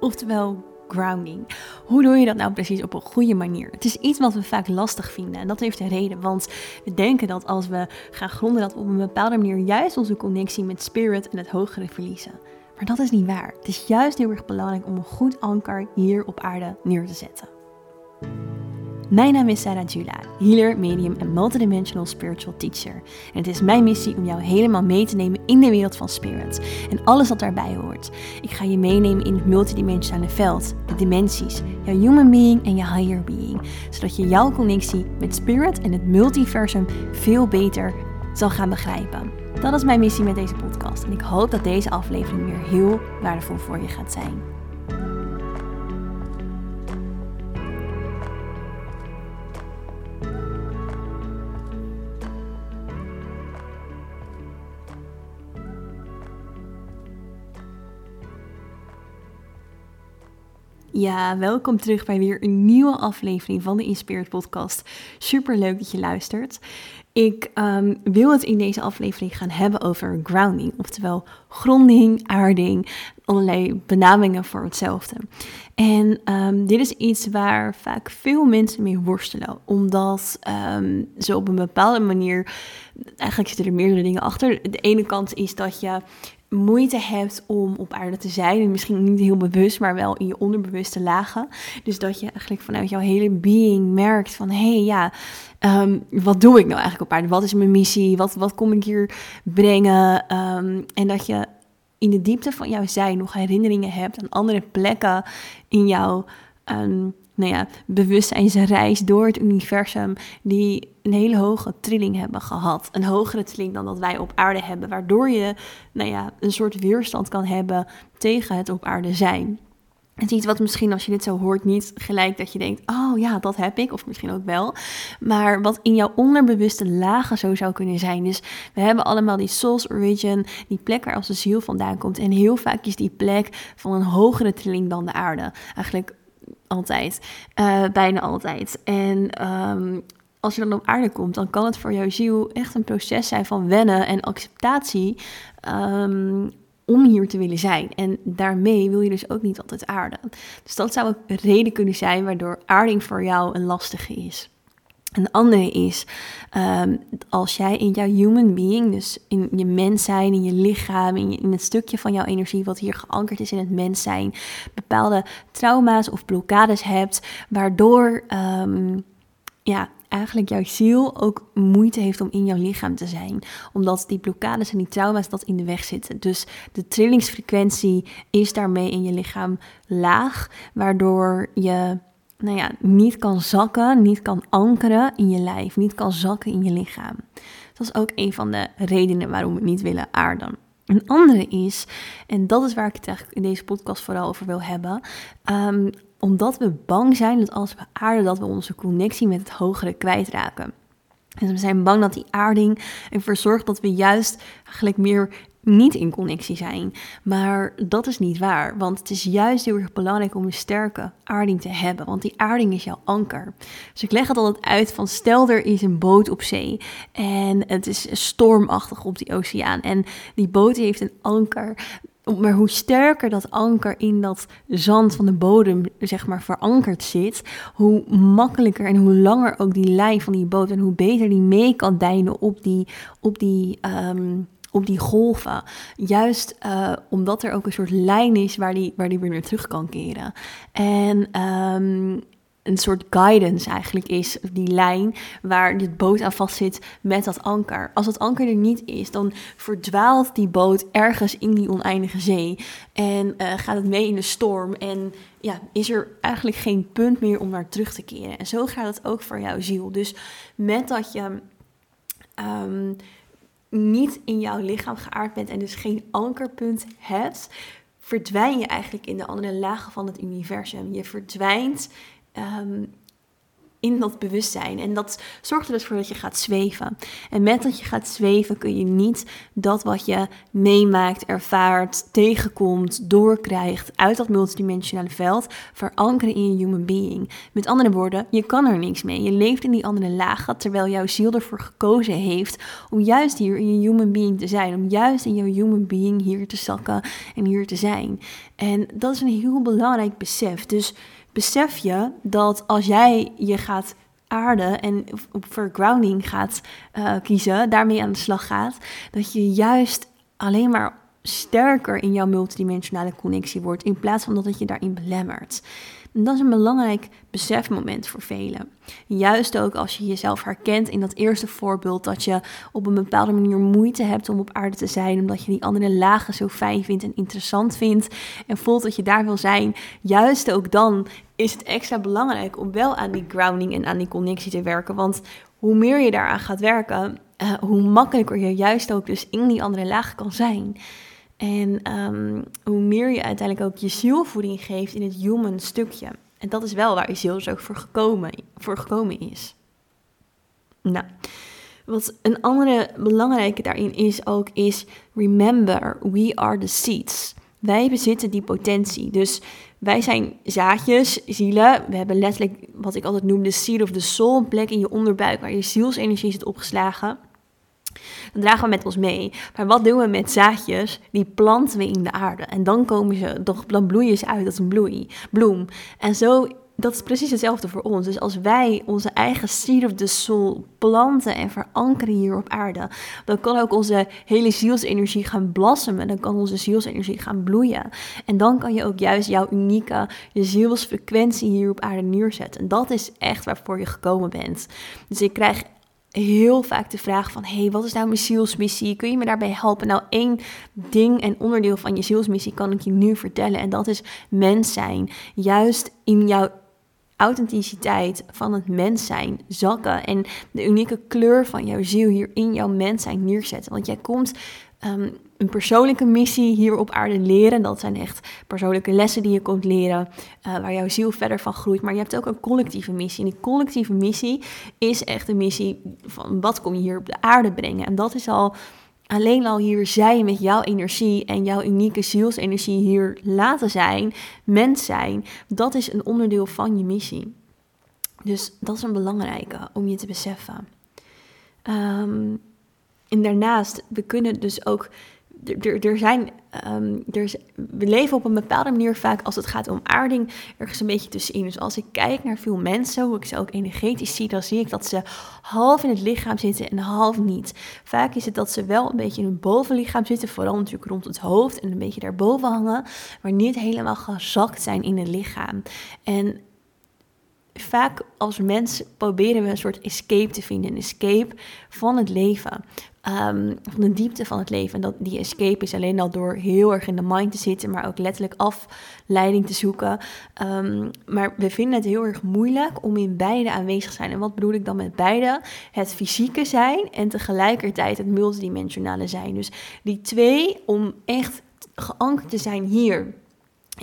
oftewel grounding. Hoe doe je dat nou precies op een goede manier? Het is iets wat we vaak lastig vinden en dat heeft een reden, want we denken dat als we gaan gronden dat we op een bepaalde manier juist onze connectie met spirit en het hogere verliezen. Maar dat is niet waar. Het is juist heel erg belangrijk om een goed anker hier op aarde neer te zetten. Mijn naam is Sarah Jula, healer, medium en multidimensional spiritual teacher. En het is mijn missie om jou helemaal mee te nemen in de wereld van spirit en alles wat daarbij hoort. Ik ga je meenemen in het multidimensionale veld, de dimensies, jouw human being en je higher being, zodat je jouw connectie met spirit en het multiversum veel beter zal gaan begrijpen. Dat is mijn missie met deze podcast en ik hoop dat deze aflevering weer heel waardevol voor je gaat zijn. Ja, welkom terug bij weer een nieuwe aflevering van de Inspired Podcast. Super leuk dat je luistert. Ik um, wil het in deze aflevering gaan hebben over grounding, oftewel gronding, aarding, allerlei benamingen voor hetzelfde. En um, dit is iets waar vaak veel mensen mee worstelen, omdat um, ze op een bepaalde manier, eigenlijk zitten er meerdere dingen achter. De ene kant is dat je moeite hebt om op aarde te zijn. En misschien niet heel bewust, maar wel in je onderbewuste lagen. Dus dat je eigenlijk vanuit jouw hele being merkt van... hé, hey, ja, um, wat doe ik nou eigenlijk op aarde? Wat is mijn missie? Wat, wat kom ik hier brengen? Um, en dat je in de diepte van jouw zijn nog herinneringen hebt aan andere plekken in jouw... Um, nou ja, bewustzijnsreis door het universum die een hele hoge trilling hebben gehad. Een hogere trilling dan dat wij op aarde hebben, waardoor je nou ja, een soort weerstand kan hebben tegen het op aarde zijn. Het is iets wat misschien als je dit zo hoort niet gelijk dat je denkt, oh ja, dat heb ik, of misschien ook wel. Maar wat in jouw onderbewuste lagen zo zou kunnen zijn. Dus we hebben allemaal die soul's origin, die plek waar de ziel vandaan komt. En heel vaak is die plek van een hogere trilling dan de aarde. Eigenlijk altijd. Uh, bijna altijd. En um, als je dan op aarde komt, dan kan het voor jouw ziel echt een proces zijn van wennen en acceptatie. Um, om hier te willen zijn. En daarmee wil je dus ook niet altijd aarden. Dus dat zou een reden kunnen zijn waardoor aarding voor jou een lastige is. Een andere is, um, als jij in jouw human being, dus in je mens zijn, in je lichaam, in, in het stukje van jouw energie wat hier geankerd is in het mens zijn, bepaalde trauma's of blokkades hebt, waardoor um, ja, eigenlijk jouw ziel ook moeite heeft om in jouw lichaam te zijn. Omdat die blokkades en die trauma's dat in de weg zitten. Dus de trillingsfrequentie is daarmee in je lichaam laag, waardoor je nou ja, niet kan zakken, niet kan ankeren in je lijf, niet kan zakken in je lichaam. Dat is ook een van de redenen waarom we niet willen aarden. Een andere is, en dat is waar ik het eigenlijk in deze podcast vooral over wil hebben, um, omdat we bang zijn dat als we aarden, dat we onze connectie met het hogere kwijtraken. Dus we zijn bang dat die aarding ervoor zorgt dat we juist eigenlijk meer niet in connectie zijn. Maar dat is niet waar, want het is juist heel erg belangrijk om een sterke aarding te hebben, want die aarding is jouw anker. Dus ik leg het altijd uit van stel er is een boot op zee en het is stormachtig op die oceaan en die boot heeft een anker maar hoe sterker dat anker in dat zand van de bodem, zeg maar, verankerd zit, hoe makkelijker en hoe langer ook die lijn van die boot en hoe beter die mee kan deinen op die, op die, um, op die golven. Juist uh, omdat er ook een soort lijn is waar die, waar die weer naar terug kan keren. En um, een soort guidance eigenlijk is, die lijn waar dit boot aan vast zit met dat anker. Als dat anker er niet is, dan verdwaalt die boot ergens in die oneindige zee en uh, gaat het mee in de storm en ja, is er eigenlijk geen punt meer om naar terug te keren. En zo gaat het ook voor jouw ziel. Dus met dat je um, niet in jouw lichaam geaard bent en dus geen ankerpunt hebt, verdwijn je eigenlijk in de andere lagen van het universum. Je verdwijnt um, in dat bewustzijn. En dat zorgt er dus voor dat je gaat zweven. En met dat je gaat zweven kun je niet dat wat je meemaakt, ervaart, tegenkomt, doorkrijgt uit dat multidimensionale veld verankeren in je human being. Met andere woorden, je kan er niks mee. Je leeft in die andere lagen terwijl jouw ziel ervoor gekozen heeft om juist hier in je human being te zijn. Om juist in jouw human being hier te zakken en hier te zijn. En dat is een heel belangrijk besef. Dus besef je dat als jij je gaat aarden en voor grounding gaat uh, kiezen, daarmee aan de slag gaat, dat je juist alleen maar sterker in jouw multidimensionale connectie wordt, in plaats van dat je daarin belemmert. En dat is een belangrijk besefmoment voor velen. Juist ook als je jezelf herkent in dat eerste voorbeeld dat je op een bepaalde manier moeite hebt om op aarde te zijn, omdat je die andere lagen zo fijn vindt en interessant vindt en voelt dat je daar wil zijn. Juist ook dan is het extra belangrijk om wel aan die grounding en aan die connectie te werken. Want hoe meer je daaraan gaat werken, uh, hoe makkelijker je juist ook dus in die andere lagen kan zijn. En um, hoe meer je uiteindelijk ook je zielvoeding geeft in het human stukje. En dat is wel waar je ziel dus ook voor gekomen, voor gekomen is. Nou, wat een andere belangrijke daarin is ook, is remember, we are the seeds. Wij bezitten die potentie. Dus wij zijn zaadjes, zielen. We hebben letterlijk wat ik altijd noem de seed of the soul, een plek in je onderbuik waar je zielsenergie zit opgeslagen. Dat dragen we met ons mee. Maar wat doen we met zaadjes? Die planten we in de aarde. En dan komen ze, dan bloeien ze uit als een bloei, bloem. En zo dat is precies hetzelfde voor ons. Dus als wij onze eigen seed of the soul planten en verankeren hier op aarde, dan kan ook onze hele zielsenergie gaan blossomen. Dan kan onze zielsenergie gaan bloeien. En dan kan je ook juist jouw unieke, je zielsfrequentie hier op aarde neerzetten. En dat is echt waarvoor je gekomen bent. Dus ik krijg heel vaak de vraag van... hey, wat is nou mijn zielsmissie? Kun je me daarbij helpen? Nou, één ding en onderdeel van je zielsmissie kan ik je nu vertellen... en dat is mens zijn. Juist in jouw authenticiteit van het mens zijn zakken... en de unieke kleur van jouw ziel hier in jouw mens zijn neerzetten. Want jij komt um, een persoonlijke missie hier op aarde leren. Dat zijn echt persoonlijke lessen die je komt leren, uh, waar jouw ziel verder van groeit. Maar je hebt ook een collectieve missie. En die collectieve missie is echt een missie van wat kom je hier op de aarde brengen. En dat is al alleen al hier zijn met jouw energie en jouw unieke zielsenergie hier laten zijn, mens zijn. Dat is een onderdeel van je missie. Dus dat is een belangrijke om je te beseffen. Um, en daarnaast, we kunnen dus ook. Er, zijn, um, er we leven op een bepaalde manier vaak als het gaat om aarding ergens een beetje tussenin. Dus als ik kijk naar veel mensen, hoe ik ze ook energetisch zie, dan zie ik dat ze half in het lichaam zitten en half niet. Vaak is het dat ze wel een beetje in hun bovenlichaam zitten, vooral natuurlijk rond het hoofd en een beetje daarboven hangen, maar niet helemaal gezakt zijn in het lichaam. En vaak als mens proberen we een soort escape te vinden. Een escape van het leven. Um, van de diepte van het leven. En dat, die escape is alleen al door heel erg in de mind te zitten, maar ook letterlijk afleiding te zoeken. Um, maar we vinden het heel erg moeilijk om in beide aanwezig te zijn. En wat bedoel ik dan met beide? Het fysieke zijn en tegelijkertijd het multidimensionale zijn. Dus die twee om echt geankerd te zijn hier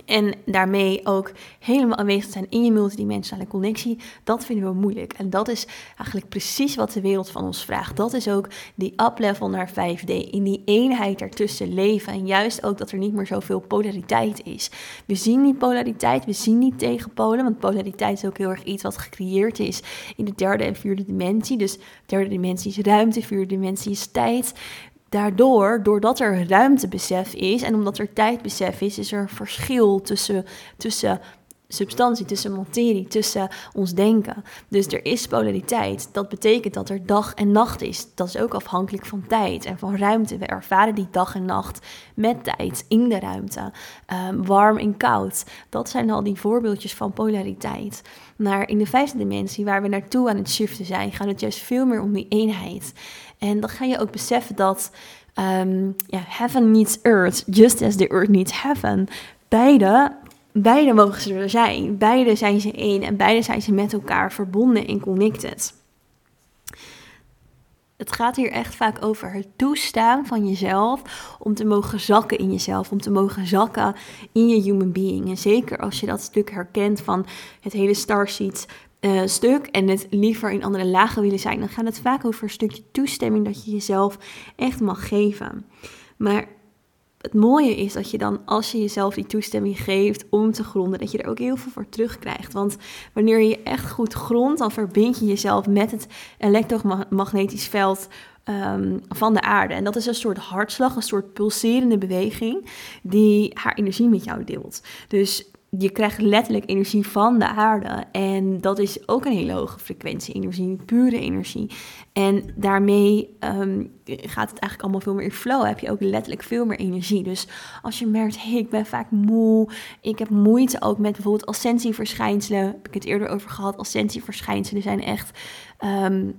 en daarmee ook helemaal aanwezig zijn in je multidimensionale connectie, dat vinden we moeilijk. En dat is eigenlijk precies wat de wereld van ons vraagt. Dat is ook die up-level naar 5D, in die eenheid ertussen leven. En juist ook dat er niet meer zoveel polariteit is. We zien die polariteit, we zien die tegenpolen, want polariteit is ook heel erg iets wat gecreëerd is in de derde en vierde dimensie. Dus derde dimensie is ruimte, vierde dimensie is tijd daardoor, doordat er ruimtebesef is en omdat er tijdbesef is, is er verschil tussen, tussen substantie, tussen materie, tussen ons denken. Dus er is polariteit. Dat betekent dat er dag en nacht is. Dat is ook afhankelijk van tijd en van ruimte. We ervaren die dag en nacht met tijd in de ruimte. Ehm, warm en koud. Dat zijn al die voorbeeldjes van polariteit. Maar in de vijfde dimensie, waar we naartoe aan het shiften zijn, gaat het juist veel meer om die eenheid. En dan ga je ook beseffen dat um, ja, heaven needs earth, just as the earth needs heaven. Beide, beide mogen ze er zijn. Beide zijn ze één en beide zijn ze met elkaar verbonden en connected. Het gaat hier echt vaak over het toestaan van jezelf om te mogen zakken in jezelf, om te mogen zakken in je human being. En zeker als je dat stuk herkent van het hele starseed eh, stuk en het liever in andere lagen willen zijn, dan gaat het vaak over een stukje toestemming dat je jezelf echt mag geven. Maar het mooie is dat je dan, als je jezelf die toestemming geeft om te gronden, dat je er ook heel veel voor terugkrijgt. Want wanneer je echt goed grondt, dan verbind je jezelf met het elektromagnetisch veld um, van de aarde. En dat is een soort hartslag, een soort pulserende beweging die haar energie met jou deelt. Dus je krijgt letterlijk energie van de aarde. En dat is ook een hele hoge frequentie energie, pure energie. En daarmee ehm, gaat het eigenlijk allemaal veel meer in flow. Heb je ook letterlijk veel meer energie. Dus als je merkt, hey, ik ben vaak moe. Ik heb moeite ook met bijvoorbeeld ascensieverschijnselen. Heb ik het eerder over gehad. Ascensieverschijnselen zijn echt... Um,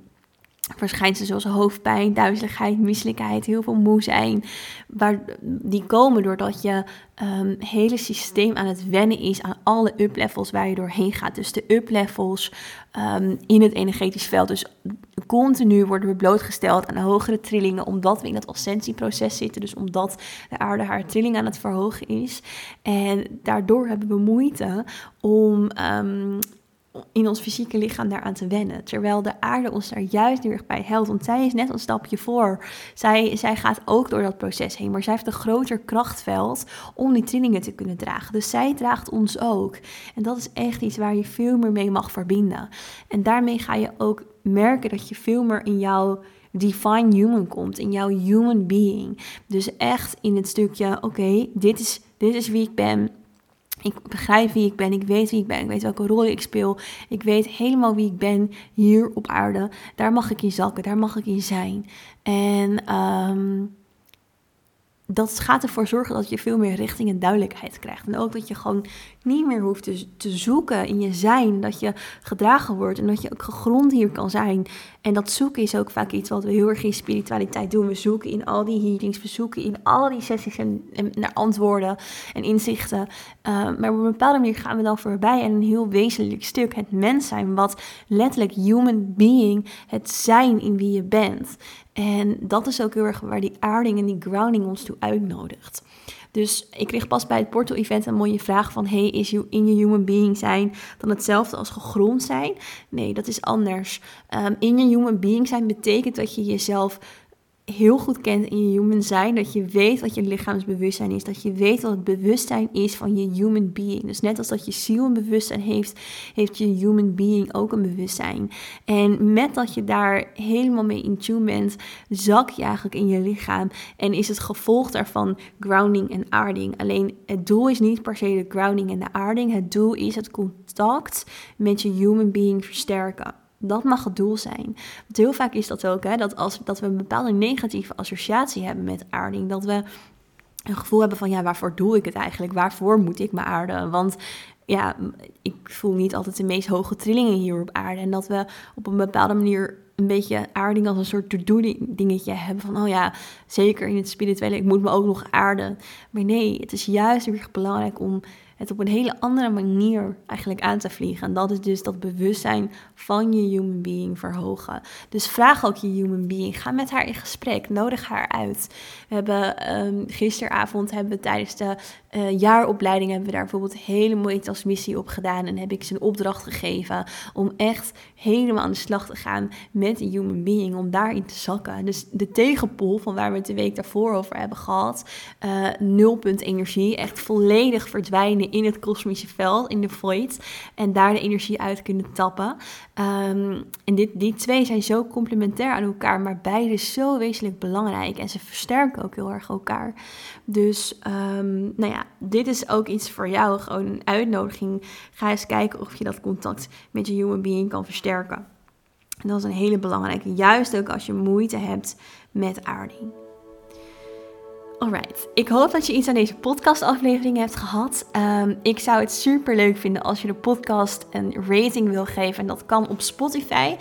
verschijnselen zoals hoofdpijn, duizeligheid, misselijkheid, heel veel moe zijn. Waar, die komen doordat je um, hele systeem aan het wennen is aan alle up-levels waar je doorheen gaat. Dus de up-levels um, in het energetisch veld. Dus continu worden we blootgesteld aan hogere trillingen, omdat we in dat ascensieproces zitten. Dus omdat de aarde haar trilling aan het verhogen is. En daardoor hebben we moeite om um, in ons fysieke lichaam daaraan te wennen. Terwijl de aarde ons daar juist heel erg bij helpt. Want zij is net een stapje voor. Zij, zij gaat ook door dat proces heen. Maar zij heeft een groter krachtveld om die trillingen te kunnen dragen. Dus zij draagt ons ook. En dat is echt iets waar je veel meer mee mag verbinden. En daarmee ga je ook merken dat je veel meer in jouw divine human komt. In jouw human being. Dus echt in het stukje, oké, dit, is, dit is wie ik ben ik begrijp wie ik ben, ik weet wie ik ben, ik weet welke rol ik speel. Ik weet helemaal wie ik ben hier op aarde. Daar mag ik in zakken, daar mag ik in zijn. En um, dat gaat ervoor zorgen dat je veel meer richting en duidelijkheid krijgt. En ook dat je gewoon niet meer hoeft te, te zoeken in je zijn. Dat je gedragen wordt en dat je ook gegrond hier kan zijn. En dat zoeken is ook vaak iets wat we heel erg in spiritualiteit doen. We zoeken in al die healings, we zoeken in al die sessies en, naar antwoorden en inzichten. Uh, maar op een bepaalde manier gaan we dan voorbij en een heel wezenlijk stuk, het mens zijn, wat letterlijk human being, het zijn in wie je bent. En dat is ook heel erg waar die aarding en die grounding ons toe uitnodigt. Dus ik kreeg pas bij het Portal Event een mooie vraag van... hey, is je in je human being zijn dan hetzelfde als gegrond zijn? Nee, dat is anders. Um, in je human being zijn betekent dat je jezelf heel goed kent in je human zijn. Dat je weet wat je lichaamsbewustzijn is. Dat je weet wat het bewustzijn is van je human being. Dus net als dat je ziel een bewustzijn heeft, heeft je human being ook een bewustzijn. En met dat je daar helemaal mee in tune bent, zak je eigenlijk in je lichaam. En is het gevolg daarvan grounding en aarding. Alleen het doel is niet per se de grounding en de aarding. Het doel is het contact met je human being versterken. Dat mag het doel zijn. Want heel vaak is dat ook, hè, dat, als, dat we een bepaalde negatieve associatie hebben met aarding. Dat we een gevoel hebben van, ja, waarvoor doe ik het eigenlijk? Waarvoor moet ik me aarden? Want ja, ik voel niet altijd de meest hoge trillingen hier op aarde. En dat we op een bepaalde manier een beetje aarding als een soort to-do-dingetje hebben. Van, oh ja, zeker in het spirituele, ik moet me ook nog aarden. Maar nee, het is juist weer belangrijk om het op een hele andere manier eigenlijk aan te vliegen. En dat is dus dat bewustzijn van je human being verhogen. Dus vraag ook je human being. Ga met haar in gesprek. Nodig haar uit. We hebben um, gisteravond hebben we tijdens de uh, jaaropleiding hebben we daar bijvoorbeeld hele mooie transmissie op gedaan. En heb ik ze een opdracht gegeven om echt helemaal aan de slag te gaan met de human being. Om daarin te zakken. Dus de tegenpool van waar we het de week daarvoor over hebben gehad. Uh, nulpunt energie. Echt volledig verdwijnen in het kosmische veld, in de void. En daar de energie uit kunnen tappen. Um, en dit, die twee zijn zo complementair aan elkaar, maar beide zo wezenlijk belangrijk. En ze versterken ook heel erg elkaar. Dus um, nou ja, dit is ook iets voor jou. Gewoon een uitnodiging. Ga eens kijken of je dat contact met je human being kan versterken. En dat is een hele belangrijke. Juist ook als je moeite hebt met aarding. Alright, ik hoop dat je iets aan deze podcastaflevering hebt gehad. Um, ik zou het super leuk vinden als je de podcast een rating wil geven. En dat kan op Spotify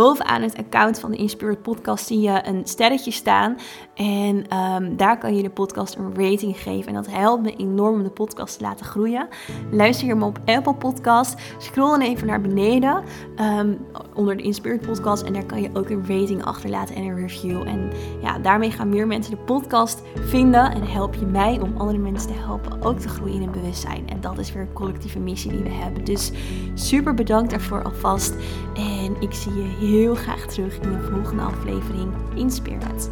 bovenaan het account van de Inspired Podcast zie je een sterretje staan. En ehm, daar kan je de podcast een rating geven. En dat helpt me enorm om de podcast te laten groeien. Luister je hem op Apple Podcast. Scroll dan even naar beneden um, onder de Inspired Podcast. En daar kan je ook een rating achterlaten en een review. En ja, daarmee gaan meer mensen de podcast vinden. En help je mij om andere mensen te helpen ook te groeien in bewustzijn. En dat is weer een collectieve missie die we hebben. Dus super bedankt daarvoor alvast. En ik zie je heel graag terug in de volgende aflevering in Spirit.